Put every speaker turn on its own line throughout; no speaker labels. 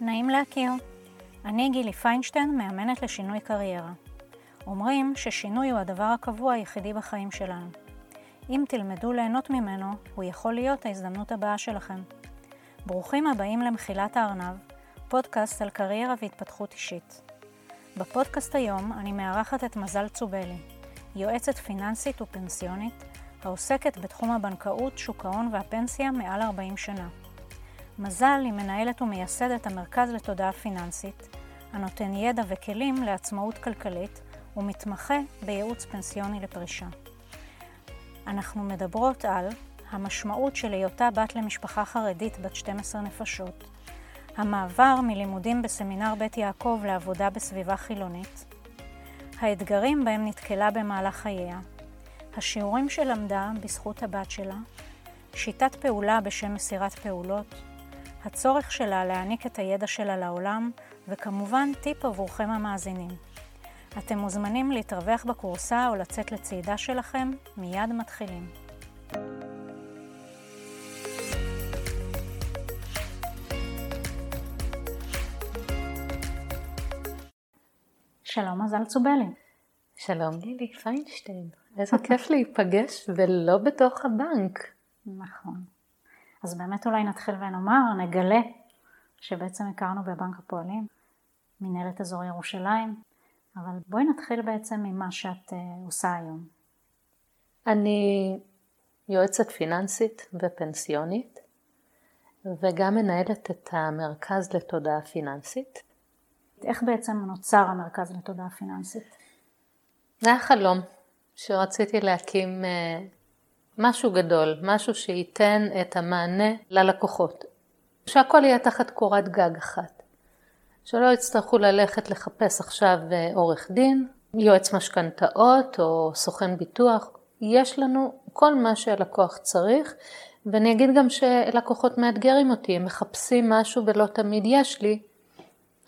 נעים להכיר. אני גילי פיינשטיין, מאמנת לשינוי קריירה. אומרים ששינוי הוא הדבר הקבוע היחידי בחיים שלנו. אם תלמדו ליהנות ממנו, הוא יכול להיות ההזדמנות הבאה שלכם. ברוכים הבאים למחילת הארנב, פודקאסט על קריירה והתפתחות אישית. בפודקאסט היום אני מארחת את מזל צובלי, יועצת פיננסית ופנסיונית, העוסקת בתחום הבנקאות, שוק ההון והפנסיה מעל 40 שנה. מזל היא מנהלת ומייסדת המרכז לתודעה פיננסית, הנותן ידע וכלים לעצמאות כלכלית ומתמחה בייעוץ פנסיוני לפרישה. אנחנו מדברות על המשמעות של היותה בת למשפחה חרדית בת 12 נפשות, המעבר מלימודים בסמינר בית יעקב לעבודה בסביבה חילונית, האתגרים בהם נתקלה במהלך חייה, השיעורים שלמדה בזכות הבת שלה, שיטת פעולה בשם מסירת פעולות, הצורך שלה להעניק את הידע שלה לעולם, וכמובן טיפ עבורכם המאזינים. אתם מוזמנים להתרווח בקורסה או לצאת לצעידה שלכם, מיד מתחילים. שלום מזל צובלי.
שלום גילי פיינשטיין, איזה כיף להיפגש ולא בתוך הבנק.
נכון. אז באמת אולי נתחיל ונאמר, נגלה שבעצם הכרנו בבנק הפועלים, מנהלת אזור ירושלים, אבל בואי נתחיל בעצם ממה שאת uh, עושה היום.
אני יועצת פיננסית ופנסיונית, וגם מנהלת את המרכז לתודעה פיננסית.
איך בעצם נוצר המרכז לתודעה פיננסית?
זה היה חלום שרציתי להקים uh, משהו גדול, משהו שייתן את המענה ללקוחות. שהכל יהיה תחת קורת גג אחת. שלא יצטרכו ללכת לחפש עכשיו אה, עורך דין, יועץ משכנתאות או סוכן ביטוח. יש לנו כל מה שהלקוח צריך, ואני אגיד גם שלקוחות מאתגרים אותי, הם מחפשים משהו ולא תמיד יש לי.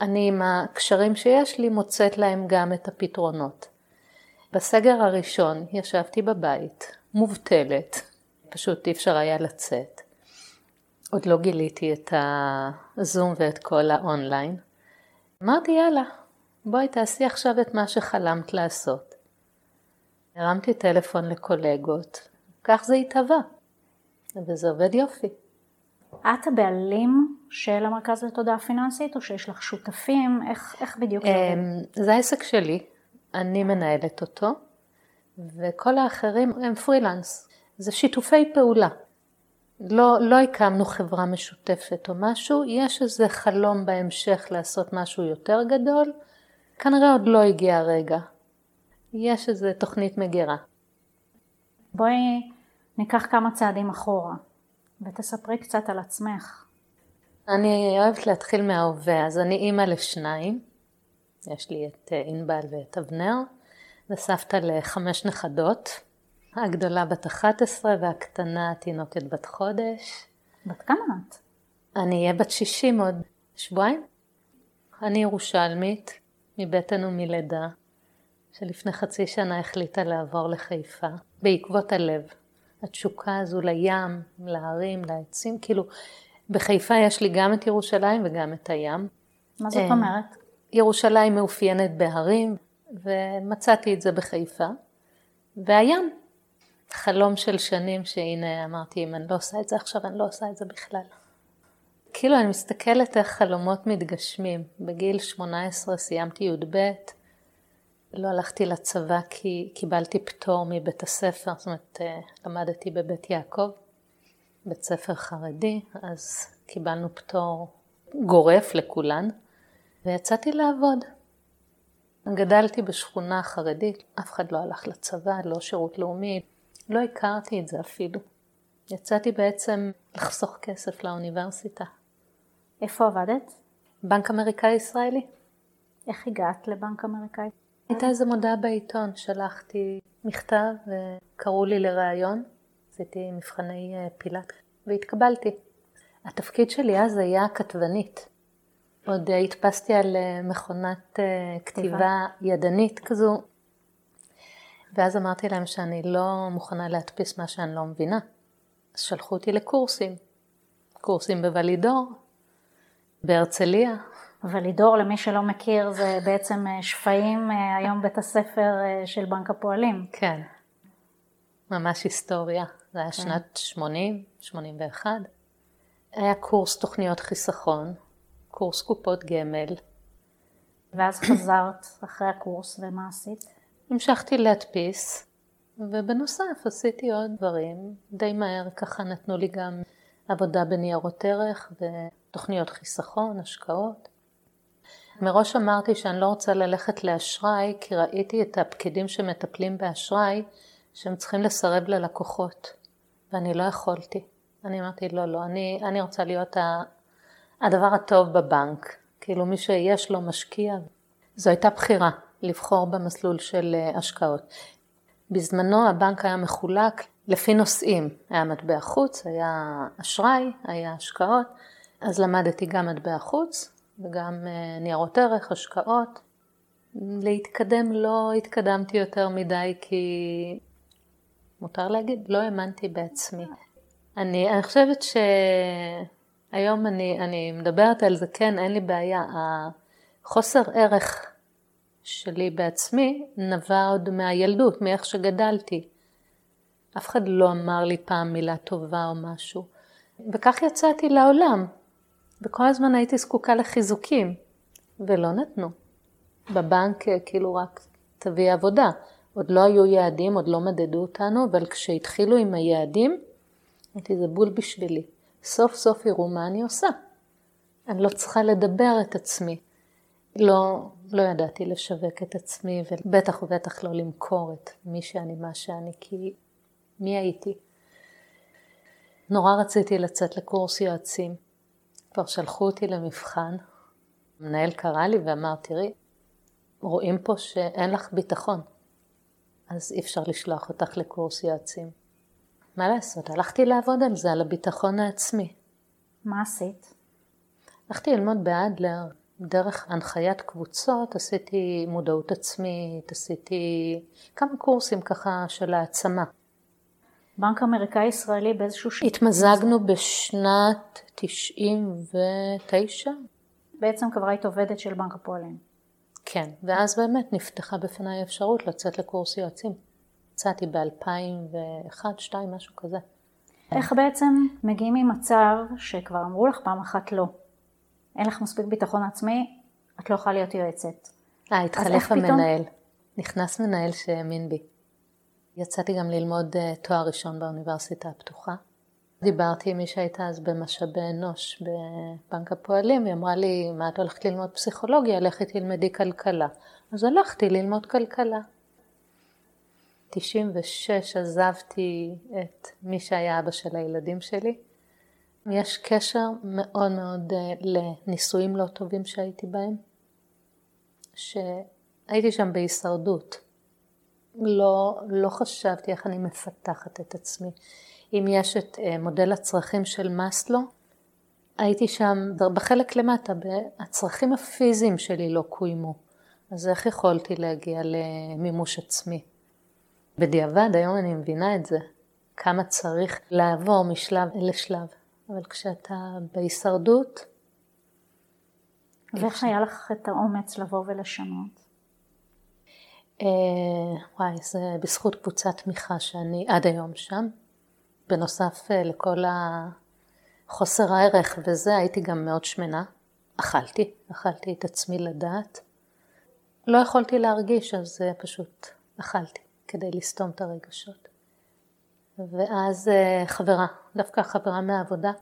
אני עם הקשרים שיש לי מוצאת להם גם את הפתרונות. בסגר הראשון ישבתי בבית, מובטלת, פשוט אי אפשר היה לצאת. עוד לא גיליתי את הזום ואת כל האונליין. אמרתי יאללה, בואי תעשי עכשיו את מה שחלמת לעשות. הרמתי טלפון לקולגות, כך זה התהווה, וזה עובד יופי.
את הבעלים של המרכז לתודעה פיננסית, או שיש לך שותפים? איך, איך בדיוק זה עובד?
אמ, זה העסק שלי, אני מנהלת אותו. וכל האחרים הם פרילנס. זה שיתופי פעולה. לא, לא הקמנו חברה משותפת או משהו, יש איזה חלום בהמשך לעשות משהו יותר גדול, כנראה עוד לא הגיע הרגע. יש איזה תוכנית מגירה.
בואי ניקח כמה צעדים אחורה ותספרי קצת על עצמך.
אני אוהבת להתחיל מההווה, אז אני אימא לשניים, יש לי את אה, ענבל ואת אבנר. וסבתא לחמש נכדות, הגדולה בת 11 והקטנה תינוקת בת חודש.
בת כמה את?
אני אהיה בת 60 עוד שבועיים. אני ירושלמית, מבטן ומלידה, שלפני חצי שנה החליטה לעבור לחיפה, בעקבות הלב. התשוקה הזו לים, להרים, לעצים, כאילו, בחיפה יש לי גם את ירושלים וגם את הים.
מה זאת אה, אומרת?
ירושלים מאופיינת בהרים, ומצאתי את זה בחיפה. והים, חלום של שנים שהנה אמרתי אם אני לא עושה את זה עכשיו אני לא עושה את זה בכלל. כאילו אני מסתכלת איך חלומות מתגשמים. בגיל 18 סיימתי י"ב, לא הלכתי לצבא כי קיבלתי פטור מבית הספר, זאת אומרת אה, למדתי בבית יעקב, בית ספר חרדי, אז קיבלנו פטור גורף לכולן, ויצאתי לעבוד. גדלתי בשכונה חרדית, אף אחד לא הלך לצבא, לא שירות לאומי, לא הכרתי את זה אפילו. יצאתי בעצם לחסוך כסף לאוניברסיטה.
איפה עבדת?
בנק אמריקאי ישראלי.
איך הגעת לבנק אמריקאי?
הייתה איזה מודעה בעיתון, שלחתי מכתב וקראו לי לראיון, עשיתי מבחני אה, פילאט והתקבלתי. התפקיד שלי אז היה כתבנית. עוד הדפסתי על אה, מכונת אה, כתיבה ידנית כזו, ואז אמרתי להם שאני לא מוכנה להדפיס מה שאני לא מבינה. אז שלחו אותי לקורסים, קורסים בוולידור, בהרצליה.
ולידור, למי שלא מכיר, זה בעצם אה, שפיים, היום בית הספר של בנק הפועלים.
כן, ממש היסטוריה. זה היה כן. שנת 80, 81. היה קורס תוכניות חיסכון, קורס קופות גמל.
ואז חזרת אחרי הקורס, ומה עשית?
המשכתי להדפיס, ובנוסף עשיתי עוד דברים. די מהר ככה נתנו לי גם עבודה בניירות ערך ותוכניות חיסכון, השקעות. מראש אמרתי שאני לא רוצה ללכת לאשראי, כי ראיתי את הפקידים שמטפלים באשראי, שהם צריכים לסרב ללקוחות, ואני לא יכולתי. אני אמרתי, לא, לא, אני, אני רוצה להיות הדבר הטוב בבנק, כאילו מי שיש לו משקיע. זו הייתה בחירה, לבחור במסלול של אה, השקעות. בזמנו הבנק היה מחולק לפי נושאים, היה מטבע חוץ, היה אשראי, היה השקעות, אז למדתי גם מטבע חוץ וגם אה, ניירות ערך, השקעות. להתקדם לא התקדמתי יותר מדי כי מותר להגיד, לא האמנתי בעצמי. אני, אני חושבת שהיום אני, אני מדברת על זה, כן, אין לי בעיה. החוסר ערך שלי בעצמי נבע עוד מהילדות, מאיך שגדלתי. אף אחד לא אמר לי פעם מילה טובה או משהו. וכך יצאתי לעולם, וכל הזמן הייתי זקוקה לחיזוקים, ולא נתנו. בבנק כאילו רק תביא עבודה. עוד לא היו יעדים, עוד לא מדדו אותנו, אבל כשהתחילו עם היעדים, אמרתי, זה בול בשבילי. סוף סוף יראו מה אני עושה. אני לא צריכה לדבר את עצמי. לא, לא ידעתי לשווק את עצמי, ובטח ובטח לא למכור את מי שאני, מה שאני, כי מי הייתי? נורא רציתי לצאת לקורס יועצים. כבר שלחו אותי למבחן. המנהל קרא לי ואמר, תראי, רואים פה שאין לך ביטחון, אז אי אפשר לשלוח אותך לקורס יועצים. מה לעשות? הלכתי לעבוד על זה, על הביטחון העצמי.
מה עשית?
הלכתי ללמוד באדלר, דרך הנחיית קבוצות, עשיתי מודעות עצמית, עשיתי כמה קורסים ככה של העצמה.
בנק אמריקאי ישראלי באיזשהו ש...
התמזגנו בשנת 99.
בעצם כבר היית עובדת של בנק הפועלים.
כן, ואז באמת נפתחה בפניי אפשרות לצאת לקורס יועצים. יצאתי ב-2001, 2002, משהו כזה.
איך בעצם מגיעים ממצב שכבר אמרו לך פעם אחת לא? אין לך מספיק ביטחון עצמי, את לא יכולה להיות יועצת.
אה, התחלף המנהל. פתאום... נכנס מנהל שהאמין בי. יצאתי גם ללמוד אה, תואר ראשון באוניברסיטה הפתוחה. דיברתי עם מי שהייתה אז במשאבי אנוש בבנק הפועלים, היא אמרה לי, מה את הולכת ללמוד פסיכולוגיה? לכי תלמדי כלכלה. אז הלכתי ללמוד כלכלה. 96 עזבתי את מי שהיה אבא של הילדים שלי. יש קשר מאוד מאוד אה, לנישואים לא טובים שהייתי בהם, שהייתי שם בהישרדות. לא, לא חשבתי איך אני מפתחת את עצמי. אם יש את אה, מודל הצרכים של מאסלו, הייתי שם בחלק למטה, הצרכים הפיזיים שלי לא קוימו. אז איך יכולתי להגיע למימוש עצמי? בדיעבד, היום אני מבינה את זה, כמה צריך לעבור משלב לשלב. אבל כשאתה בהישרדות...
ואיך היה לך את האומץ לבוא ולשנות?
אה, וואי, זה בזכות קבוצת תמיכה שאני עד היום שם. בנוסף אה, לכל החוסר הערך וזה, הייתי גם מאוד שמנה. אכלתי, אכלתי את עצמי לדעת. לא יכולתי להרגיש, אז אה, פשוט אכלתי כדי לסתום את הרגשות. ואז חברה, דווקא חברה מהעבודה,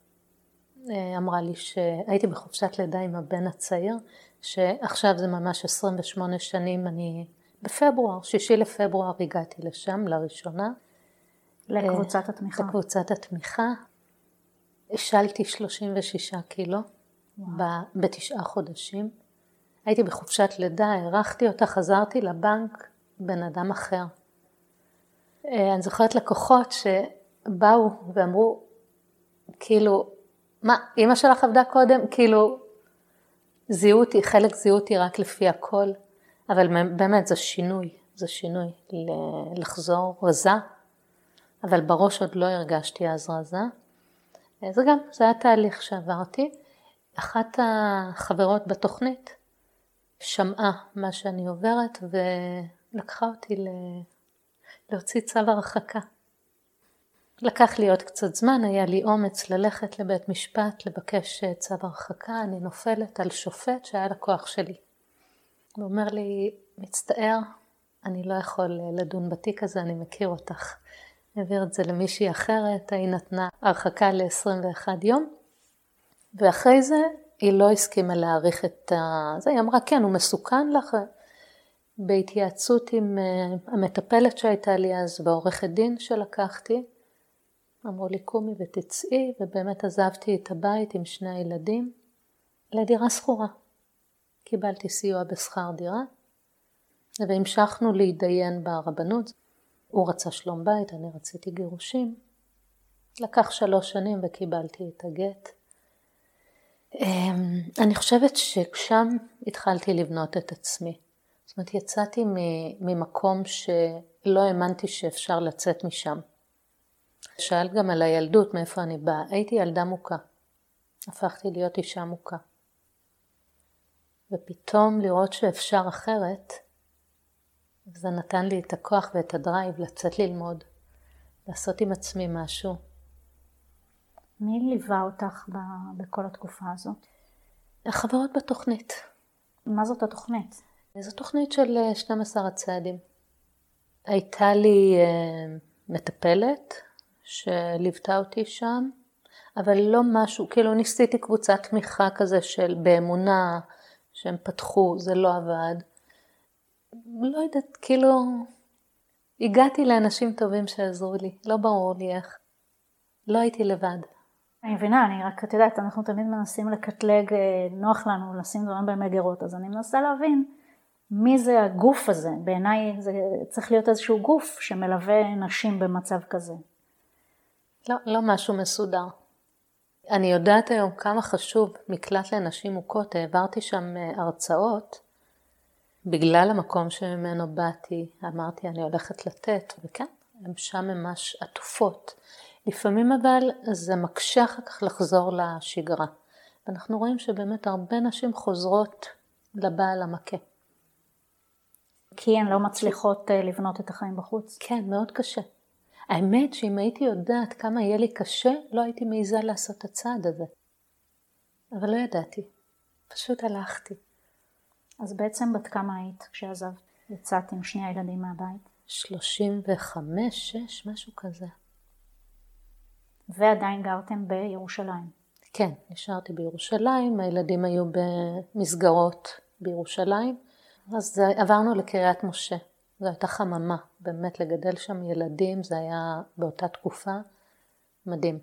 אמרה לי שהייתי בחופשת לידה עם הבן הצעיר, שעכשיו זה ממש 28 שנים, אני בפברואר, שישי לפברואר הגעתי לשם לראשונה.
לקבוצת התמיכה.
לקבוצת התמיכה. השלתי 36 קילו בתשעה חודשים. הייתי בחופשת לידה, הארכתי אותה, חזרתי לבנק, בן אדם אחר. אה, אני זוכרת לקוחות שבאו ואמרו, כאילו, מה, אימא שלך עבדה קודם? כאילו, זיהו אותי, חלק זיהו אותי רק לפי הכל. אבל באמת זה שינוי, זה שינוי, לחזור רזה, אבל בראש עוד לא הרגשתי אז רזה. זה גם, זה היה תהליך שעברתי. אחת החברות בתוכנית שמעה מה שאני עוברת ולקחה אותי ל... להוציא צו הרחקה. לקח לי עוד קצת זמן, היה לי אומץ ללכת לבית משפט, לבקש צו הרחקה, אני נופלת על שופט שהיה לקוח שלי. הוא אומר לי, מצטער, אני לא יכול לדון בתיק הזה, אני מכיר אותך. העביר את זה למישהי אחרת, היא נתנה הרחקה ל-21 יום, ואחרי זה היא לא הסכימה להאריך את ה... זה, היא אמרה, כן, הוא מסוכן לך. בהתייעצות עם אה, המטפלת שהייתה לי אז ועורכת דין שלקחתי, אמרו לי קומי ותצאי, ובאמת עזבתי את הבית עם שני הילדים לדירה שכורה. קיבלתי סיוע בשכר דירה, והמשכנו להתדיין ברבנות. הוא רצה שלום בית, אני רציתי גירושים. לקח שלוש שנים וקיבלתי את הגט. אמ, אני חושבת ששם התחלתי לבנות את עצמי. זאת אומרת, יצאתי ממקום שלא האמנתי שאפשר לצאת משם. שאלת גם על הילדות, מאיפה אני באה. הייתי ילדה מוכה. הפכתי להיות אישה מוכה. ופתאום לראות שאפשר אחרת, זה נתן לי את הכוח ואת הדרייב לצאת ללמוד, לעשות עם עצמי משהו.
מי ליווה אותך בכל התקופה הזאת?
החברות בתוכנית.
מה זאת התוכנית?
זו תוכנית של 12 אה, הצעדים. הייתה לי אה, מטפלת שליוותה אותי שם, אבל לא משהו, כאילו ניסיתי קבוצת תמיכה כזה של באמונה שהם פתחו, זה לא עבד. לא יודעת, כאילו, הגעתי לאנשים טובים שעזרו לי, לא ברור לי איך. לא הייתי לבד.
אני מבינה, אני רק, את יודעת, אנחנו תמיד מנסים לקטלג, אה, נוח לנו לשים דברים במגירות, אז אני מנסה להבין מי זה הגוף הזה. בעיניי זה צריך להיות איזשהו גוף שמלווה נשים במצב כזה.
לא, לא משהו מסודר. אני יודעת היום כמה חשוב מקלט לנשים מוכות, העברתי שם אה, הרצאות. בגלל המקום שממנו באתי, אמרתי אני הולכת לתת, וכן, הן שם ממש עטופות. לפעמים אבל זה מקשה אחר כך לחזור לשגרה. ואנחנו רואים שבאמת הרבה נשים חוזרות לבעל המכה.
כי הן לא מצליחות אה, לבנות את החיים בחוץ.
כן, מאוד קשה. האמת שאם הייתי יודעת כמה יהיה לי קשה, לא הייתי מעיזה לעשות את הצעד הזה. אבל לא ידעתי, פשוט הלכתי.
אז בעצם בת כמה היית כשעזבת? יצאת עם שני הילדים מהבית?
35, 6, משהו כזה.
ועדיין גרתם בירושלים?
כן, נשארתי בירושלים, הילדים היו במסגרות בירושלים, אז עברנו לקריית משה. זו הייתה חממה, באמת לגדל שם ילדים, זה היה באותה תקופה מדהים.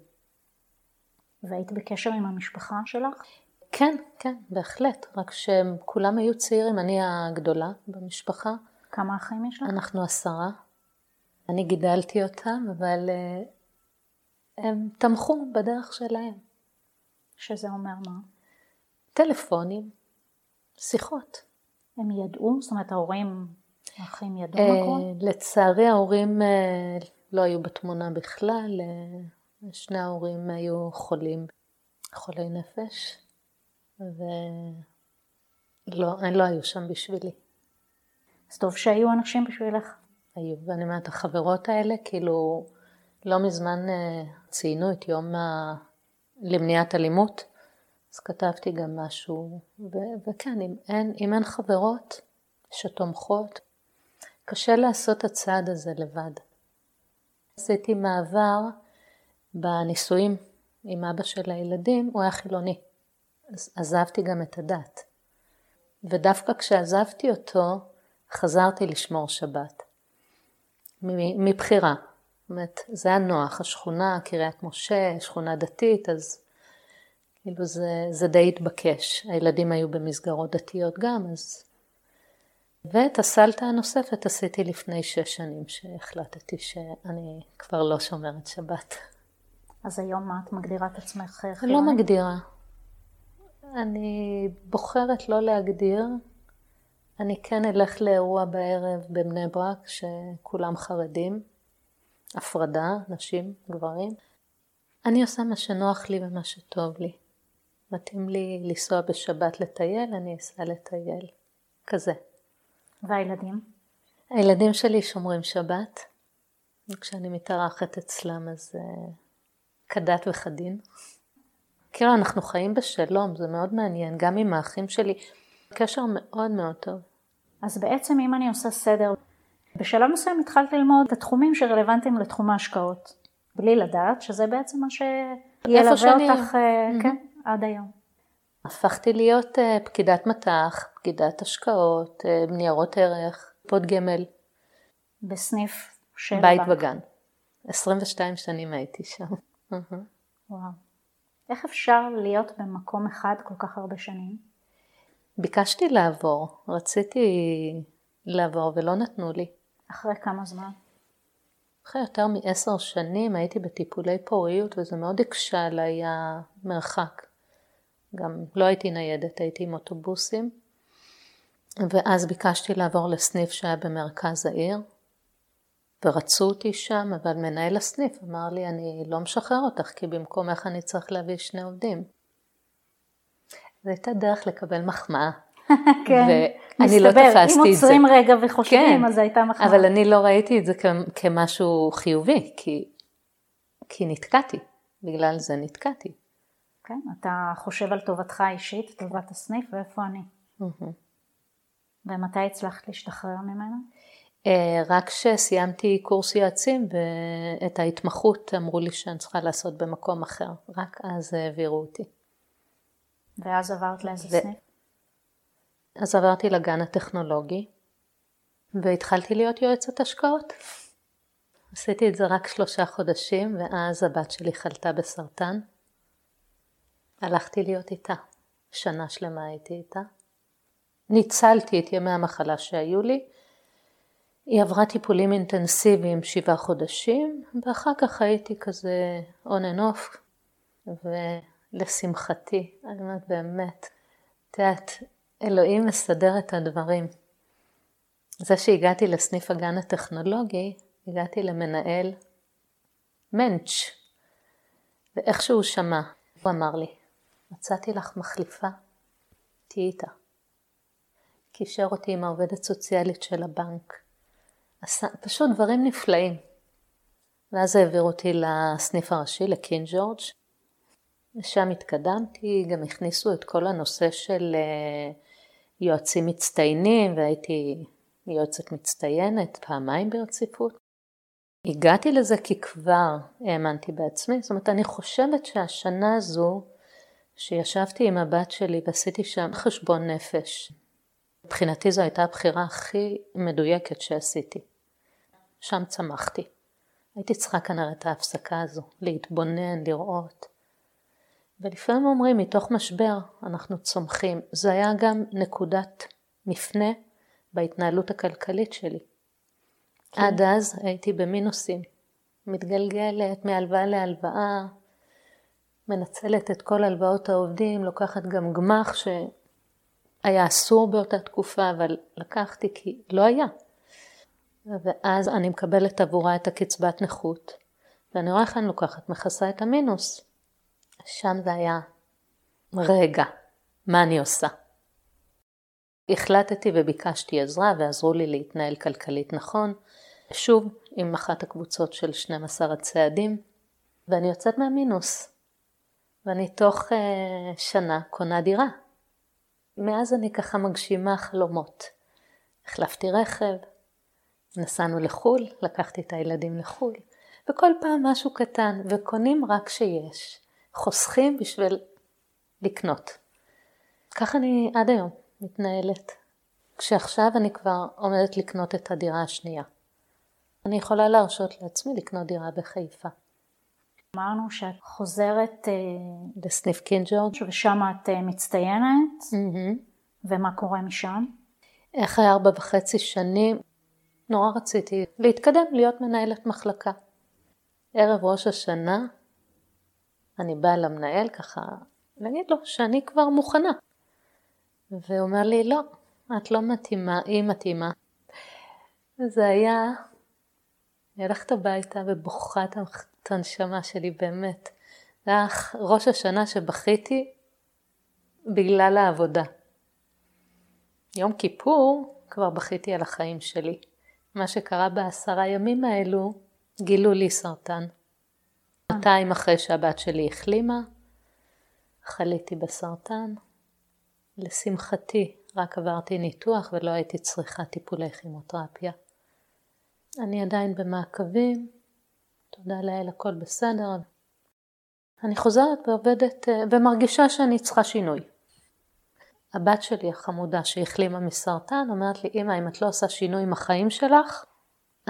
והיית בקשר עם המשפחה שלך?
כן, כן, בהחלט, רק שהם כולם היו צעירים, אני הגדולה במשפחה.
כמה אחים יש לך?
אנחנו עשרה. אני גידלתי אותם, אבל אה, הם תמכו בדרך שלהם.
שזה אומר מה?
טלפונים, שיחות.
הם ידעו? זאת אומרת ההורים, האחים ידעו מה קורה?
אה, לצערי ההורים אה, לא היו בתמונה בכלל, שני ההורים היו חולים, חולי נפש. ולא, הם לא היו שם בשבילי.
אז טוב שהיו אנשים בשבילך.
היו, ואני אומרת, החברות האלה, כאילו, לא מזמן אה, ציינו את יום ה... למניעת אלימות, אז כתבתי גם משהו, ו- וכן, אם אין, אם אין חברות שתומכות, קשה לעשות הצעד הזה לבד. עשיתי מעבר בנישואים עם אבא של הילדים, הוא היה חילוני. אז עזבתי גם את הדת. ודווקא כשעזבתי אותו, חזרתי לשמור שבת. מבחירה. זאת אומרת, זה היה נוח, השכונה, קריית משה, שכונה דתית, אז כאילו זה, זה די התבקש. הילדים היו במסגרות דתיות גם, אז... ואת הסלטה הנוספת עשיתי לפני שש שנים, שהחלטתי שאני כבר לא שומרת שבת.
אז היום מה את מגדירה את עצמך חילונית?
לא מגדירה. אני בוחרת לא להגדיר. אני כן אלך לאירוע בערב בבני ברק שכולם חרדים, הפרדה, נשים, גברים. אני עושה מה שנוח לי ומה שטוב לי. מתאים לי לנסוע בשבת לטייל, אני אסע לטייל. כזה.
והילדים?
הילדים שלי שומרים שבת. וכשאני מתארחת אצלם אז uh, כדת וכדין. כאילו אנחנו חיים בשלום, זה מאוד מעניין, גם עם האחים שלי, קשר מאוד מאוד טוב.
אז בעצם אם אני עושה סדר, בשלב מסוים התחלת ללמוד את התחומים שרלוונטיים לתחום ההשקעות, בלי לדעת שזה בעצם מה שילווה אותך mm-hmm. כן, עד היום.
הפכתי להיות uh, פקידת מטח, פקידת השקעות, uh, ניירות ערך, פוד גמל.
בסניף של
בית הבנק. בגן. 22 שנים הייתי שם.
וואו. איך אפשר להיות במקום אחד כל כך הרבה שנים?
ביקשתי לעבור, רציתי לעבור ולא נתנו לי.
אחרי כמה זמן?
אחרי יותר מעשר שנים הייתי בטיפולי פוריות וזה מאוד הקשה עליי המרחק. גם לא הייתי ניידת, הייתי עם אוטובוסים. ואז ביקשתי לעבור לסניף שהיה במרכז העיר, ורצו אותי שם, אבל מנהל הסניף אמר לי, אני לא משחרר אותך, כי במקומך אני צריך להביא שני עובדים. זו הייתה דרך לקבל מחמאה.
כן, לא תפסתי את זה. אם עוצרים רגע וחושבים, כן, אז זו הייתה מחמאה.
אבל אני לא ראיתי את זה כמשהו חיובי, כי, כי נתקעתי, בגלל זה נתקעתי.
כן, אתה חושב על טובתך האישית, טובת הסניף, ואיפה אני. ומתי הצלחת להשתחרר ממנו?
אה, רק כשסיימתי קורס יועצים ואת ההתמחות אמרו לי שאני צריכה לעשות במקום אחר, רק אז העבירו אותי.
ואז עברת לאיזה ו... סניף?
אז עברתי לגן הטכנולוגי והתחלתי להיות יועצת השקעות. עשיתי את זה רק שלושה חודשים ואז הבת שלי חלתה בסרטן. הלכתי להיות איתה, שנה שלמה הייתי איתה. ניצלתי את ימי המחלה שהיו לי היא עברה טיפולים אינטנסיביים שבעה חודשים, ואחר כך הייתי כזה on and off, ולשמחתי, אני אומרת באמת, את יודעת, אלוהים מסדר את הדברים. זה שהגעתי לסניף הגן הטכנולוגי, הגעתי למנהל מענץ', ואיכשהו שמע, הוא אמר לי, מצאתי לך מחליפה, תהיי איתה. קישר אותי עם העובדת סוציאלית של הבנק. עשה פשוט דברים נפלאים. ואז העבירו אותי לסניף הראשי, לקין ג'ורג', ושם התקדמתי, גם הכניסו את כל הנושא של אה, יועצים מצטיינים, והייתי יועצת מצטיינת פעמיים ברציפות. הגעתי לזה כי כבר האמנתי בעצמי, זאת אומרת אני חושבת שהשנה הזו שישבתי עם הבת שלי ועשיתי שם חשבון נפש, מבחינתי זו הייתה הבחירה הכי מדויקת שעשיתי. שם צמחתי. הייתי צריכה כנראה את ההפסקה הזו, להתבונן, לראות. ולפעמים אומרים, מתוך משבר אנחנו צומחים. זה היה גם נקודת מפנה בהתנהלות הכלכלית שלי. כן. עד אז הייתי במינוסים, מתגלגלת מהלוואה להלוואה, מנצלת את כל הלוואות העובדים, לוקחת גם גמח שהיה אסור באותה תקופה, אבל לקחתי כי לא היה. ואז אני מקבלת עבורה את הקצבת נכות, ואני רואה איך אני לוקחת, מכסה את המינוס. שם זה היה, רגע, מה אני עושה? החלטתי וביקשתי עזרה ועזרו לי להתנהל כלכלית נכון, שוב עם אחת הקבוצות של 12 הצעדים, ואני יוצאת מהמינוס, ואני תוך uh, שנה קונה דירה. מאז אני ככה מגשימה חלומות. החלפתי רכב, נסענו לחו"ל, לקחתי את הילדים לחו"ל, וכל פעם משהו קטן, וקונים רק כשיש. חוסכים בשביל לקנות. ככה אני עד היום מתנהלת. כשעכשיו אני כבר עומדת לקנות את הדירה השנייה. אני יכולה להרשות לעצמי לקנות דירה בחיפה.
אמרנו שאת חוזרת אה,
לסניף קינג'ורג'
ושם את אה, מצטיינת, mm-hmm. ומה קורה משם?
אחרי ארבע וחצי שנים נורא רציתי להתקדם, להיות מנהלת מחלקה. ערב ראש השנה, אני באה למנהל ככה, להגיד לו שאני כבר מוכנה. והוא אומר לי, לא, את לא מתאימה, היא מתאימה. זה היה, אני הולכת הביתה ובוכה את הנשמה שלי באמת. זה היה ראש השנה שבכיתי בגלל העבודה. יום כיפור כבר בכיתי על החיים שלי. מה שקרה בעשרה ימים האלו, גילו לי סרטן. שנתיים אחרי שהבת שלי החלימה, חליתי בסרטן. לשמחתי, רק עברתי ניתוח ולא הייתי צריכה טיפולי כימותרפיה. אני עדיין במעקבים, תודה לאל הכל בסדר. אני חוזרת ועובדת אה, ומרגישה שאני צריכה שינוי. הבת שלי החמודה שהחלימה מסרטן אומרת לי, אמא, אם את לא עושה שינוי עם החיים שלך,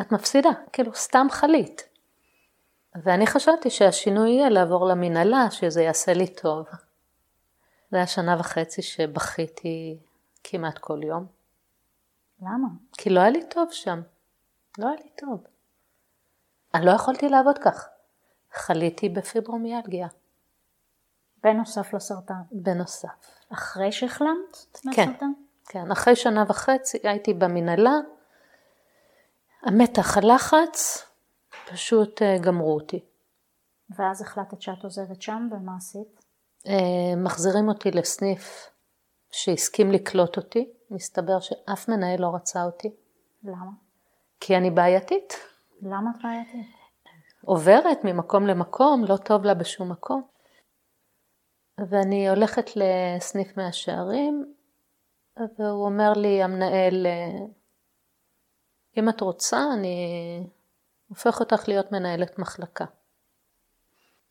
את מפסידה, כאילו סתם חלית. ואני חשבתי שהשינוי יהיה לעבור למנהלה, שזה יעשה לי טוב. זה היה שנה וחצי שבכיתי כמעט כל יום.
למה?
כי לא היה לי טוב שם. לא היה לי טוב. אני לא יכולתי לעבוד כך. חליתי בפיברומיאלגיה.
בנוסף לסרטן.
בנוסף.
אחרי שהחלמת
כן, מהסרטן? כן, אחרי שנה וחצי הייתי במנהלה, המתח, הלחץ, פשוט אה, גמרו אותי.
ואז החלטת שאת עוזבת שם, ומה עשית?
אה, מחזירים אותי לסניף שהסכים לקלוט אותי, מסתבר שאף מנהל לא רצה אותי.
למה?
כי אני בעייתית.
למה את בעייתית?
עוברת ממקום למקום, לא טוב לה בשום מקום. ואני הולכת לסניף מהשערים, והוא אומר לי, המנהל, אם את רוצה, אני הופך אותך להיות מנהלת מחלקה.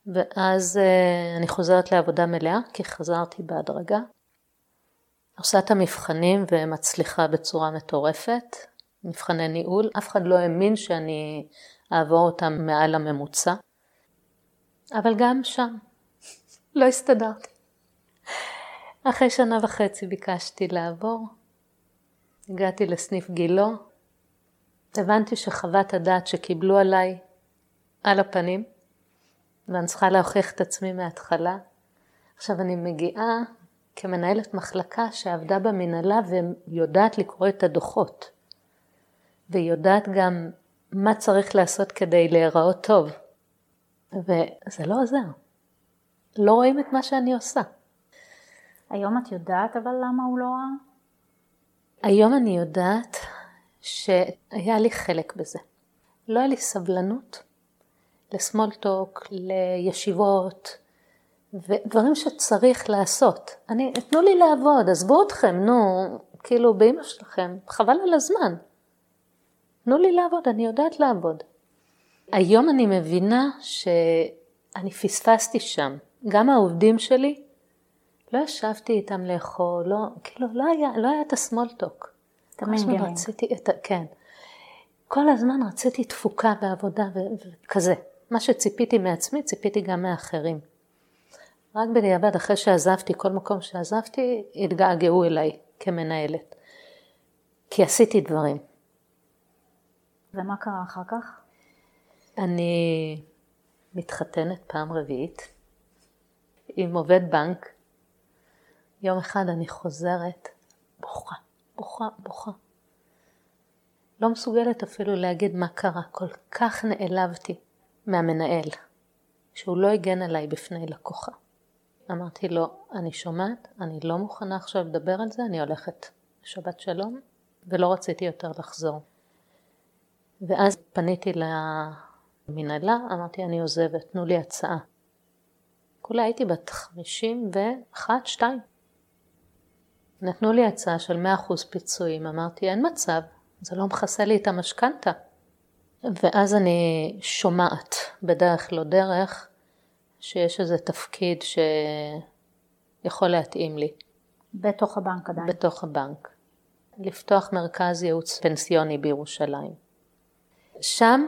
ואז אה, אני חוזרת לעבודה מלאה, כי חזרתי בהדרגה. עושה את המבחנים ומצליחה בצורה מטורפת, מבחני ניהול. אף אחד לא האמין שאני אעבור אותם מעל הממוצע. אבל גם שם לא הסתדרתי. אחרי שנה וחצי ביקשתי לעבור. הגעתי לסניף גילו. הבנתי שחוות הדעת שקיבלו עליי על הפנים, ואני צריכה להוכיח את עצמי מההתחלה. עכשיו אני מגיעה כמנהלת מחלקה שעבדה במנהלה ויודעת לקרוא את הדוחות. והיא יודעת גם מה צריך לעשות כדי להיראות טוב. וזה לא עוזר. לא רואים את מה שאני עושה.
היום את יודעת אבל למה הוא לא ראה?
היום אני יודעת שהיה לי חלק בזה. לא היה לי סבלנות לסמולטוק, לישיבות, ודברים שצריך לעשות. אני, תנו לי לעבוד, עזבו אתכם, נו, כאילו באמא שלכם, חבל על הזמן. תנו לי לעבוד, אני יודעת לעבוד. היום אני מבינה שאני פספסתי שם. גם העובדים שלי, לא ישבתי איתם לאכול, לא, כאילו לא היה, לא היה את הסמולטוק. רציתי את ה... כן. כל הזמן רציתי תפוקה בעבודה וכזה. מה שציפיתי מעצמי, ציפיתי גם מאחרים. רק בדיעבד, אחרי שעזבתי, כל מקום שעזבתי, התגעגעו אליי כמנהלת. כי עשיתי דברים.
ומה קרה אחר כך?
אני מתחתנת פעם רביעית עם עובד בנק. יום אחד אני חוזרת, בוכה, בוכה, בוכה. לא מסוגלת אפילו להגיד מה קרה, כל כך נעלבתי מהמנהל, שהוא לא הגן עליי בפני לקוחה. אמרתי לו, אני שומעת, אני לא מוכנה עכשיו לדבר על זה, אני הולכת. שבת שלום, ולא רציתי יותר לחזור. ואז פניתי למנהלה, אמרתי, אני עוזבת, תנו לי הצעה. כולה הייתי בת חמישים ואחת, שתיים. נתנו לי הצעה של 100% פיצויים, אמרתי, אין מצב, זה לא מכסה לי את המשכנתה. ואז אני שומעת, בדרך לא דרך, שיש איזה תפקיד שיכול להתאים לי.
בתוך הבנק עדיין.
בתוך הבנק. לפתוח מרכז ייעוץ פנסיוני בירושלים. שם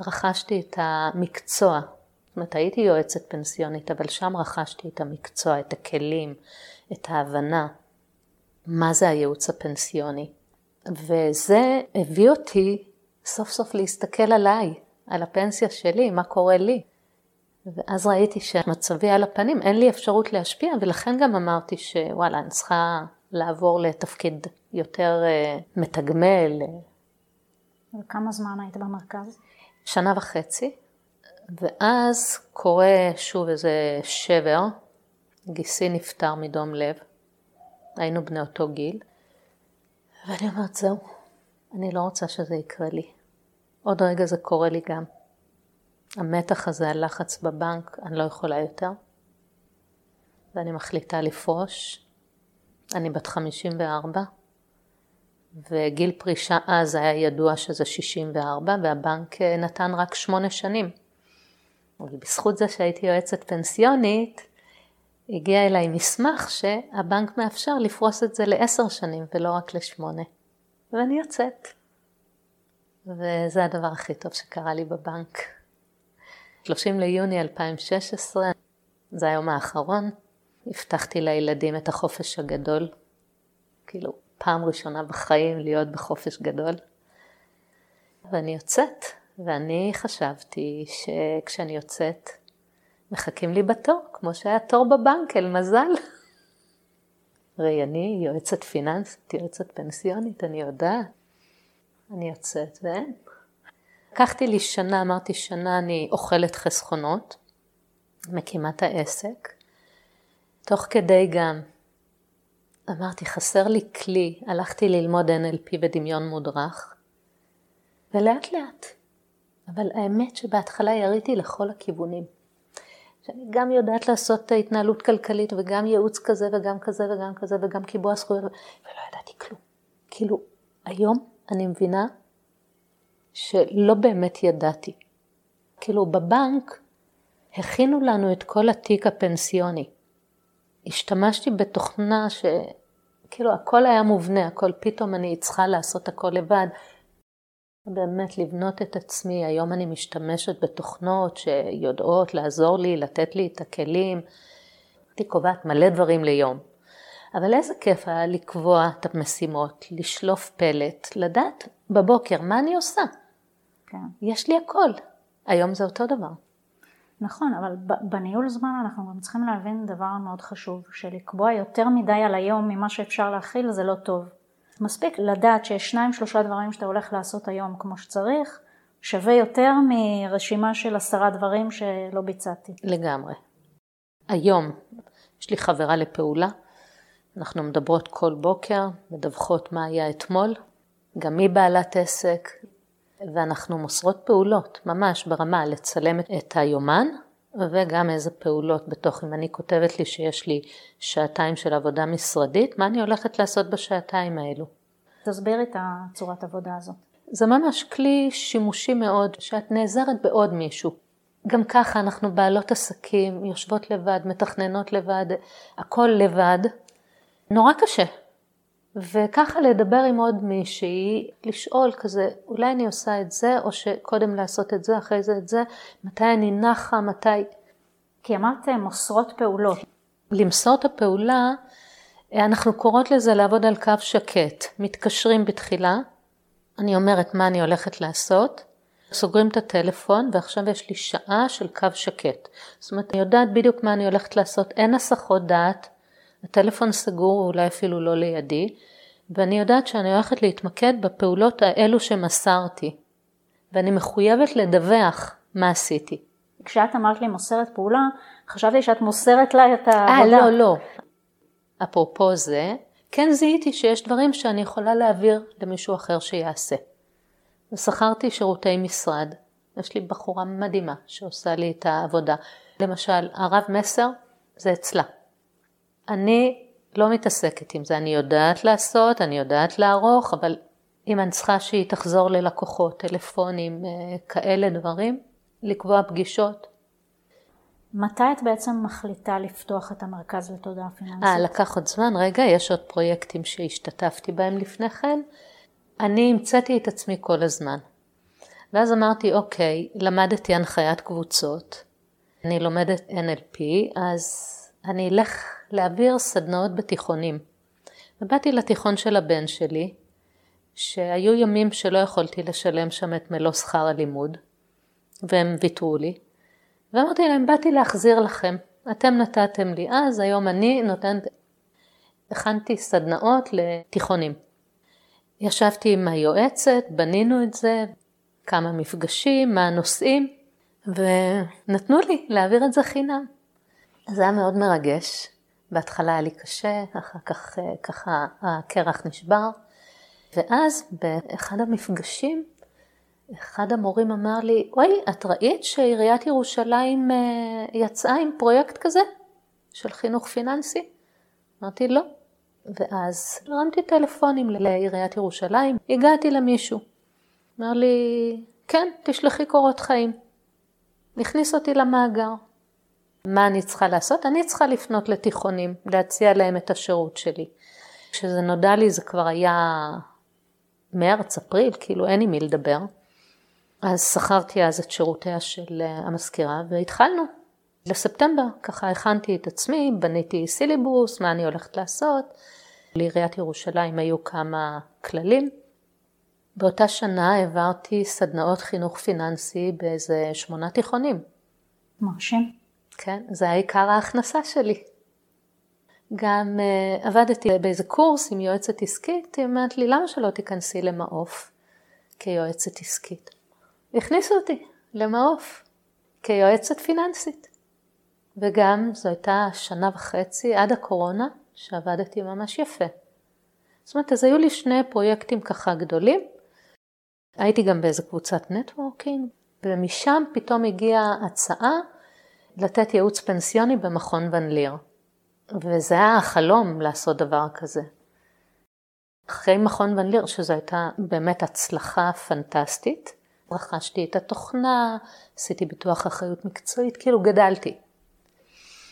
רכשתי את המקצוע, זאת אומרת הייתי יועצת פנסיונית, אבל שם רכשתי את המקצוע, את הכלים, את ההבנה, מה זה הייעוץ הפנסיוני. וזה הביא אותי סוף סוף להסתכל עליי, על הפנסיה שלי, מה קורה לי. ואז ראיתי שמצבי על הפנים, אין לי אפשרות להשפיע, ולכן גם אמרתי שוואלה, אני צריכה לעבור לתפקיד יותר uh, מתגמל.
וכמה זמן היית במרכז?
שנה וחצי, ואז קורה שוב איזה שבר, גיסי נפטר מדום לב. היינו בני אותו גיל, ואני אומרת, זהו, אני לא רוצה שזה יקרה לי. עוד רגע זה קורה לי גם. המתח הזה, הלחץ בבנק, אני לא יכולה יותר. ואני מחליטה לפרוש. אני בת 54, וגיל פרישה אז היה ידוע שזה 64, והבנק אה, נתן רק שמונה שנים. ובזכות זה שהייתי יועצת פנסיונית, הגיע אליי מסמך שהבנק מאפשר לפרוס את זה לעשר שנים ולא רק לשמונה. ואני יוצאת. וזה הדבר הכי טוב שקרה לי בבנק. 30 ליוני 2016, זה היום האחרון, הבטחתי לילדים את החופש הגדול. כאילו, פעם ראשונה בחיים להיות בחופש גדול. ואני יוצאת, ואני חשבתי שכשאני יוצאת, מחכים לי בתור, כמו שהיה תור בבנק, אל מזל. הרי אני יועצת פיננסית, יועצת פנסיונית, אני יודעת. אני יוצאת, ואין. לקחתי לי שנה, אמרתי שנה אני אוכלת חסכונות, מקימה את העסק. תוך כדי גם אמרתי, חסר לי כלי, הלכתי ללמוד NLP ודמיון מודרך, ולאט לאט. אבל האמת שבהתחלה יריתי לכל הכיוונים. שאני גם יודעת לעשות התנהלות כלכלית וגם ייעוץ כזה וגם כזה וגם כזה וגם קיבוע זכויות, ולא ידעתי כלום. כאילו, היום אני מבינה שלא באמת ידעתי. כאילו, בבנק הכינו לנו את כל התיק הפנסיוני. השתמשתי בתוכנה שכאילו הכל היה מובנה, הכל פתאום אני צריכה לעשות הכל לבד. באמת לבנות את עצמי, היום אני משתמשת בתוכנות שיודעות לעזור לי, לתת לי את הכלים. הייתי קובעת מלא דברים ליום. אבל איזה כיף היה לקבוע את המשימות, לשלוף פלט, לדעת בבוקר מה אני עושה. כן. יש לי הכל. היום זה אותו דבר.
נכון, אבל בניהול זמן אנחנו גם צריכים להבין דבר מאוד חשוב, שלקבוע יותר מדי על היום ממה שאפשר להכיל זה לא טוב. מספיק לדעת שיש שניים שלושה דברים שאתה הולך לעשות היום כמו שצריך, שווה יותר מרשימה של עשרה דברים שלא ביצעתי.
לגמרי. היום יש לי חברה לפעולה, אנחנו מדברות כל בוקר, מדווחות מה היה אתמול, גם היא בעלת עסק, ואנחנו מוסרות פעולות, ממש ברמה, לצלם את היומן, וגם איזה פעולות בתוך, אם אני כותבת לי שיש לי שעתיים של עבודה משרדית, מה אני הולכת לעשות בשעתיים האלו.
תסביר את הצורת עבודה הזאת.
זה ממש כלי שימושי מאוד, שאת נעזרת בעוד מישהו. גם ככה אנחנו בעלות עסקים, יושבות לבד, מתכננות לבד, הכל לבד. נורא קשה. וככה לדבר עם עוד מישהי, לשאול כזה, אולי אני עושה את זה, או שקודם לעשות את זה, אחרי זה את זה, מתי אני נחה, מתי...
כי אמרת מוסרות פעולות.
למסור את הפעולה, אנחנו קוראות לזה לעבוד על קו שקט. מתקשרים בתחילה, אני אומרת מה אני הולכת לעשות, סוגרים את הטלפון ועכשיו יש לי שעה של קו שקט. זאת אומרת, אני יודעת בדיוק מה אני הולכת לעשות, אין הסחות דעת, הטלפון סגור, אולי אפילו לא לידי, ואני יודעת שאני הולכת להתמקד בפעולות האלו שמסרתי, ואני מחויבת לדווח מה עשיתי.
כשאת אמרת לי מוסרת פעולה, חשבתי שאת מוסרת לה את העבודה.
אה, לא, לא. אפרופו זה, כן זיהיתי שיש דברים שאני יכולה להעביר למישהו אחר שיעשה. ושכרתי שירותי משרד. יש לי בחורה מדהימה שעושה לי את העבודה. למשל, הרב מסר זה אצלה. אני לא מתעסקת עם זה, אני יודעת לעשות, אני יודעת לערוך, אבל אם אני צריכה שהיא תחזור ללקוחות, טלפונים, אה, כאלה דברים, לקבוע פגישות.
מתי את בעצם מחליטה לפתוח את המרכז לתודעה פיננסית?
אה, לקח עוד זמן, רגע, יש עוד פרויקטים שהשתתפתי בהם לפני כן. אני המצאתי את עצמי כל הזמן. ואז אמרתי, אוקיי, למדתי הנחיית קבוצות, אני לומדת NLP, אז אני אלך להעביר סדנאות בתיכונים. ובאתי לתיכון של הבן שלי, שהיו ימים שלא יכולתי לשלם שם את מלוא שכר הלימוד, והם ויתרו לי, ואמרתי להם, באתי להחזיר לכם, אתם נתתם לי אז, היום אני נותנת, הכנתי סדנאות לתיכונים. ישבתי עם היועצת, בנינו את זה, כמה מפגשים, מה הנושאים, ונתנו לי להעביר את זה חינם. זה היה מאוד מרגש, בהתחלה היה לי קשה, אחר כך אה, ככה הקרח נשבר, ואז באחד המפגשים, אחד המורים אמר לי, אוי, את ראית שעיריית ירושלים אה, יצאה עם פרויקט כזה של חינוך פיננסי? אמרתי, לא. ואז הרמתי טלפונים לעיריית ירושלים, הגעתי למישהו. אמר לי, כן, תשלחי קורות חיים. הכניס אותי למאגר. מה אני צריכה לעשות? אני צריכה לפנות לתיכונים, להציע להם את השירות שלי. כשזה נודע לי זה כבר היה מרץ, אפריל, כאילו אין עם מי לדבר. אז שכרתי אז את שירותיה של אה, המזכירה והתחלנו. לספטמבר, ככה הכנתי את עצמי, בניתי סילבוס, מה אני הולכת לעשות. לעיריית ירושלים היו כמה כללים. באותה שנה העברתי סדנאות חינוך פיננסי באיזה שמונה תיכונים.
מרשים.
כן, זה העיקר ההכנסה שלי. גם uh, עבדתי באיזה קורס עם יועצת עסקית, היא אומרת לי, למה שלא תיכנסי למעוף כיועצת עסקית? הכניסו אותי למעוף כיועצת פיננסית. וגם זו הייתה שנה וחצי עד הקורונה, שעבדתי ממש יפה. זאת אומרת, אז היו לי שני פרויקטים ככה גדולים. הייתי גם באיזה קבוצת נטוורקינג, ומשם פתאום הגיעה הצעה לתת ייעוץ פנסיוני במכון ון ליר. וזה היה החלום לעשות דבר כזה. אחרי מכון ון ליר, שזו הייתה באמת הצלחה פנטסטית, רכשתי את התוכנה, עשיתי ביטוח אחריות מקצועית, כאילו גדלתי.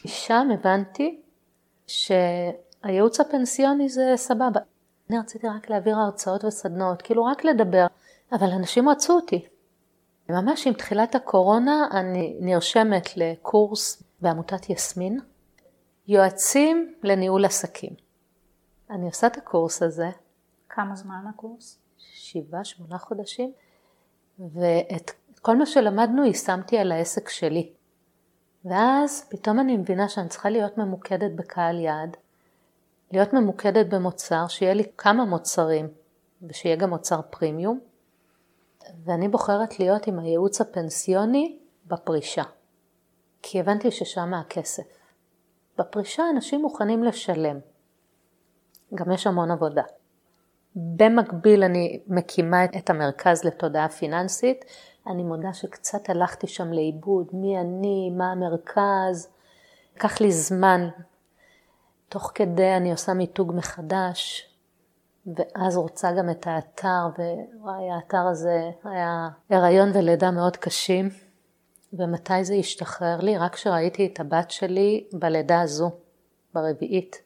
משם הבנתי שהייעוץ הפנסיוני זה סבבה. אני רציתי רק להעביר הרצאות וסדנאות, כאילו רק לדבר, אבל אנשים רצו אותי. ממש עם תחילת הקורונה אני נרשמת לקורס בעמותת יסמין, יועצים לניהול עסקים. אני עושה את הקורס הזה.
כמה זמן הקורס?
שבעה, שמונה חודשים, ואת כל מה שלמדנו יישמתי על העסק שלי. ואז פתאום אני מבינה שאני צריכה להיות ממוקדת בקהל יעד, להיות ממוקדת במוצר, שיהיה לי כמה מוצרים, ושיהיה גם מוצר פרימיום, ואני בוחרת להיות עם הייעוץ הפנסיוני בפרישה, כי הבנתי ששם הכסף. בפרישה אנשים מוכנים לשלם, גם יש המון עבודה. במקביל אני מקימה את המרכז לתודעה פיננסית, אני מודה שקצת הלכתי שם לאיבוד, מי אני, מה המרכז, לקח לי זמן. תוך כדי אני עושה מיתוג מחדש, ואז רוצה גם את האתר, ווואי, האתר הזה היה הריון ולידה מאוד קשים. ומתי זה השתחרר לי? רק כשראיתי את הבת שלי בלידה הזו, ברביעית.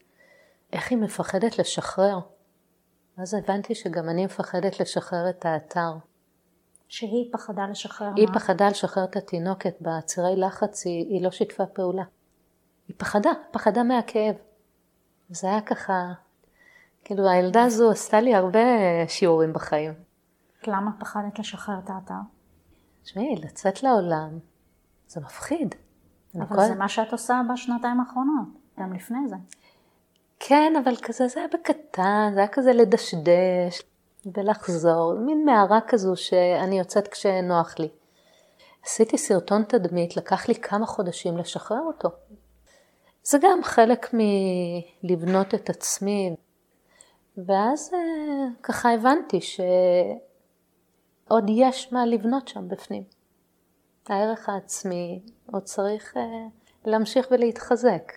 איך היא מפחדת לשחרר. אז הבנתי שגם אני מפחדת לשחרר את האתר.
שהיא פחדה לשחרר
היא מה? היא פחדה לשחרר את התינוקת בצירי לחץ, היא, היא לא שיתפה פעולה. היא פחדה, פחדה מהכאב. זה היה ככה, כאילו הילדה הזו עשתה לי הרבה שיעורים בחיים.
למה פחדת לשחרר את האתר?
תשמעי, לצאת לעולם זה מפחיד.
אבל כל... זה מה שאת עושה בשנתיים האחרונות, גם לפני זה.
כן, אבל כזה זה היה בקטן, זה היה כזה לדשדש ולחזור, מין מערה כזו שאני יוצאת כשנוח לי. עשיתי סרטון תדמית, לקח לי כמה חודשים לשחרר אותו. זה גם חלק מלבנות את עצמי. ואז אה, ככה הבנתי שעוד יש מה לבנות שם בפנים. הערך העצמי עוד צריך אה, להמשיך ולהתחזק.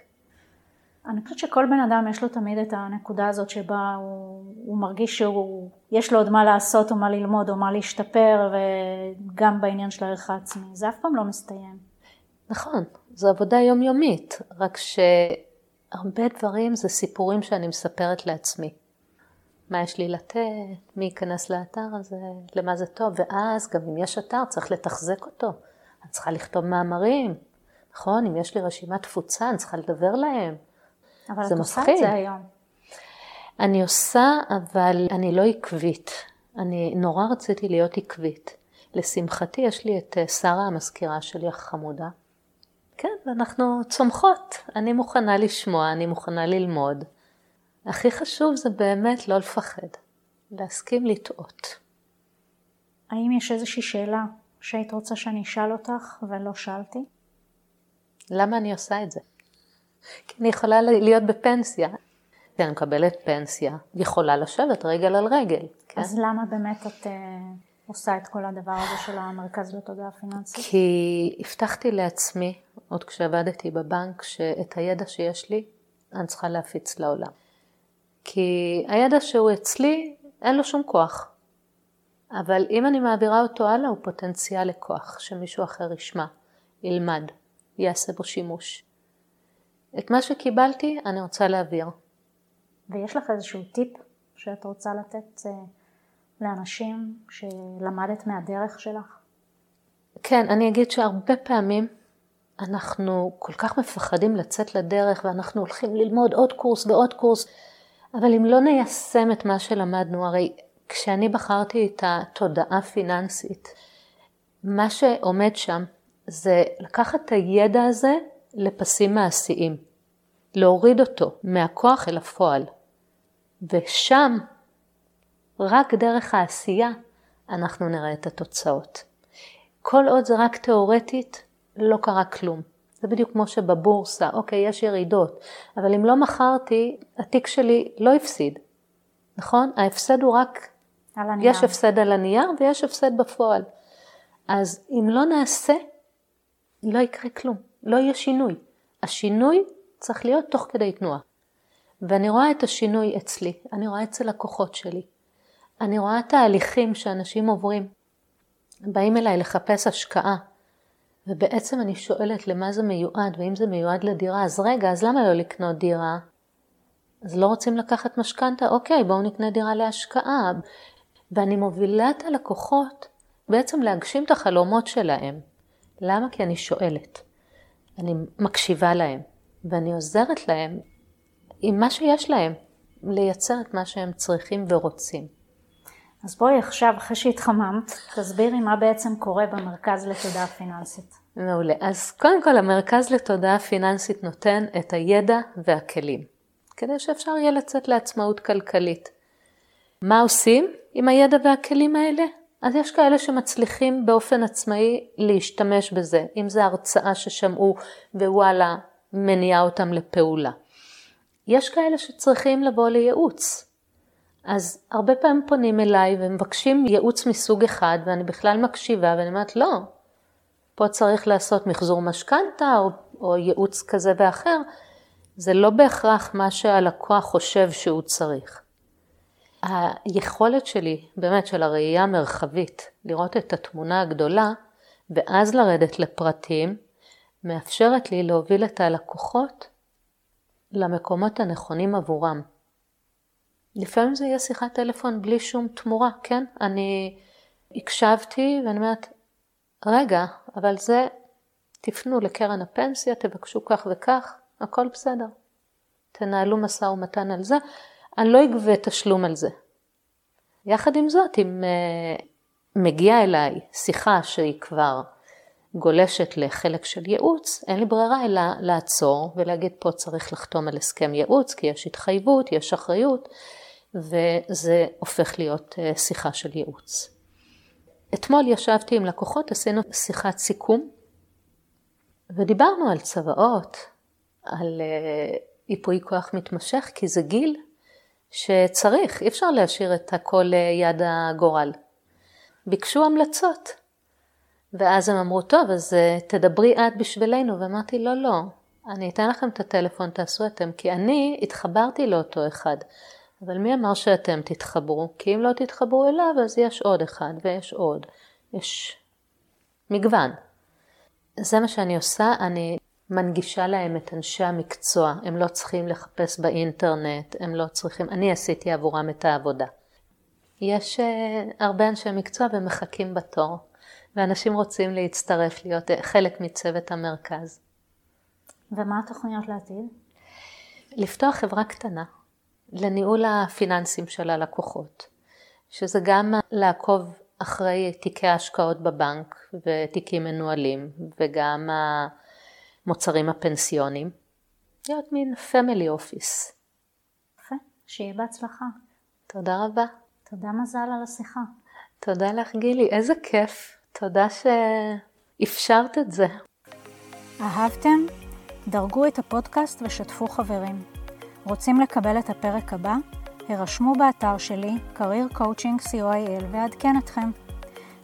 אני חושבת שכל בן אדם יש לו תמיד את הנקודה הזאת שבה הוא, הוא מרגיש שיש לו עוד מה לעשות או מה ללמוד או מה להשתפר וגם בעניין של הערך העצמי. זה אף פעם לא מסתיים.
נכון, זו עבודה יומיומית, רק שהרבה דברים זה סיפורים שאני מספרת לעצמי. מה יש לי לתת, מי ייכנס לאתר הזה, למה זה טוב, ואז גם אם יש אתר צריך לתחזק אותו. אני צריכה לכתוב מאמרים, נכון? אם יש לי רשימת תפוצה, אני צריכה לדבר להם.
אבל את עושה את זה היום.
אני עושה, אבל אני לא עקבית. אני נורא רציתי להיות עקבית. לשמחתי יש לי את אה, שרה המזכירה שלי החמודה. כן, ואנחנו צומחות. אני מוכנה לשמוע, אני מוכנה ללמוד. הכי חשוב זה באמת לא לפחד, להסכים לטעות.
האם יש איזושהי שאלה שהיית רוצה שאני אשאל אותך ולא שאלתי?
למה אני עושה את זה? כי אני יכולה להיות בפנסיה. אני מקבלת פנסיה, יכולה לשבת רגל על רגל.
כן? אז למה באמת את uh, עושה את כל הדבר הזה של המרכז לתודעה פיננסית?
כי הבטחתי לעצמי, עוד כשעבדתי בבנק, שאת הידע שיש לי, אני צריכה להפיץ לעולם. כי הידע שהוא אצלי, אין לו שום כוח. אבל אם אני מעבירה אותו הלאה, הוא פוטנציאל לכוח, שמישהו אחר ישמע, ילמד, יעשה בו שימוש. את מה שקיבלתי, אני רוצה להעביר.
ויש לך איזשהו טיפ שאת רוצה לתת uh, לאנשים שלמדת מהדרך שלך?
כן, אני אגיד שהרבה פעמים אנחנו כל כך מפחדים לצאת לדרך ואנחנו הולכים ללמוד עוד קורס ועוד קורס, אבל אם לא ניישם את מה שלמדנו, הרי כשאני בחרתי את התודעה הפיננסית, מה שעומד שם זה לקחת את הידע הזה לפסים מעשיים, להוריד אותו מהכוח אל הפועל, ושם, רק דרך העשייה, אנחנו נראה את התוצאות. כל עוד זה רק תיאורטית, לא קרה כלום. זה בדיוק כמו שבבורסה, אוקיי, יש ירידות, אבל אם לא מכרתי, התיק שלי לא הפסיד, נכון? ההפסד הוא רק,
על הנייר.
יש הפסד על הנייר ויש הפסד בפועל. אז אם לא נעשה, לא יקרה כלום, לא יהיה שינוי. השינוי צריך להיות תוך כדי תנועה. ואני רואה את השינוי אצלי, אני רואה אצל לקוחות שלי. אני רואה תהליכים שאנשים עוברים. באים אליי לחפש השקעה, ובעצם אני שואלת למה זה מיועד, ואם זה מיועד לדירה, אז רגע, אז למה לא לקנות דירה? אז לא רוצים לקחת משכנתה? אוקיי, בואו נקנה דירה להשקעה. ואני מובילה את הלקוחות בעצם להגשים את החלומות שלהם. למה? כי אני שואלת. אני מקשיבה להם, ואני עוזרת להם עם מה שיש להם, לייצר את מה שהם צריכים ורוצים.
אז בואי עכשיו, אחרי שהתחממת, תסבירי מה בעצם קורה במרכז לתודעה פיננסית.
מעולה. אז קודם כל, המרכז לתודעה פיננסית נותן את הידע והכלים, כדי שאפשר יהיה לצאת לעצמאות כלכלית. מה עושים עם הידע והכלים האלה? אז יש כאלה שמצליחים באופן עצמאי להשתמש בזה, אם זה הרצאה ששמעו ווואלה, מניעה אותם לפעולה. יש כאלה שצריכים לבוא לייעוץ. אז הרבה פעמים פונים אליי ומבקשים ייעוץ מסוג אחד ואני בכלל מקשיבה ואני אומרת לא, פה צריך לעשות מחזור משכנתה או, או ייעוץ כזה ואחר, זה לא בהכרח מה שהלקוח חושב שהוא צריך. היכולת שלי, באמת של הראייה המרחבית, לראות את התמונה הגדולה ואז לרדת לפרטים, מאפשרת לי להוביל את הלקוחות למקומות הנכונים עבורם. לפעמים זה יהיה שיחת טלפון בלי שום תמורה, כן? אני הקשבתי ואני אומרת, רגע, אבל זה, תפנו לקרן הפנסיה, תבקשו כך וכך, הכל בסדר. תנהלו משא ומתן על זה, אני לא אגבה תשלום על זה. יחד עם זאת, אם uh, מגיעה אליי שיחה שהיא כבר גולשת לחלק של ייעוץ, אין לי ברירה אלא לעצור ולהגיד פה צריך לחתום על הסכם ייעוץ, כי יש התחייבות, יש אחריות, וזה הופך להיות uh, שיחה של ייעוץ. אתמול ישבתי עם לקוחות, עשינו שיחת סיכום, ודיברנו על צוואות, על ייפוי אה, כוח מתמשך, כי זה גיל שצריך, אי אפשר להשאיר את הכל ליד הגורל. ביקשו המלצות, ואז הם אמרו, טוב, אז אה, תדברי את בשבילנו, ואמרתי, לא, לא, אני אתן לכם את הטלפון, תעשו אתם, כי אני התחברתי לאותו אחד. אבל מי אמר שאתם תתחברו? כי אם לא תתחברו אליו, אז יש עוד אחד ויש עוד. יש מגוון. זה מה שאני עושה, אני מנגישה להם את אנשי המקצוע, הם לא צריכים לחפש באינטרנט, הם לא צריכים, אני עשיתי עבורם את העבודה. יש uh, הרבה אנשי מקצוע ומחכים בתור, ואנשים רוצים להצטרף, להיות uh, חלק מצוות המרכז.
ומה התוכניות לעתיד?
לפתוח חברה קטנה, לניהול הפיננסים של הלקוחות, שזה גם לעקוב אחרי תיקי ההשקעות בבנק ותיקים מנוהלים וגם המוצרים הפנסיונים, להיות מין פמילי אופיס.
יפה, שיהיה בהצלחה.
תודה רבה.
תודה מזל על השיחה.
תודה לך גילי, איזה כיף. תודה שאפשרת את זה.
אהבתם? דרגו את הפודקאסט ושתפו חברים. רוצים לקבל את הפרק הבא? הרשמו באתר שלי, career coaching co.il ואעדכן אתכם.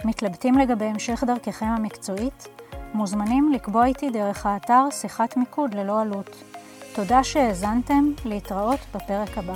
מתלבטים לגבי המשך דרככם המקצועית? מוזמנים לקבוע איתי דרך האתר שיחת מיקוד ללא עלות. תודה שהאזנתם, להתראות בפרק הבא.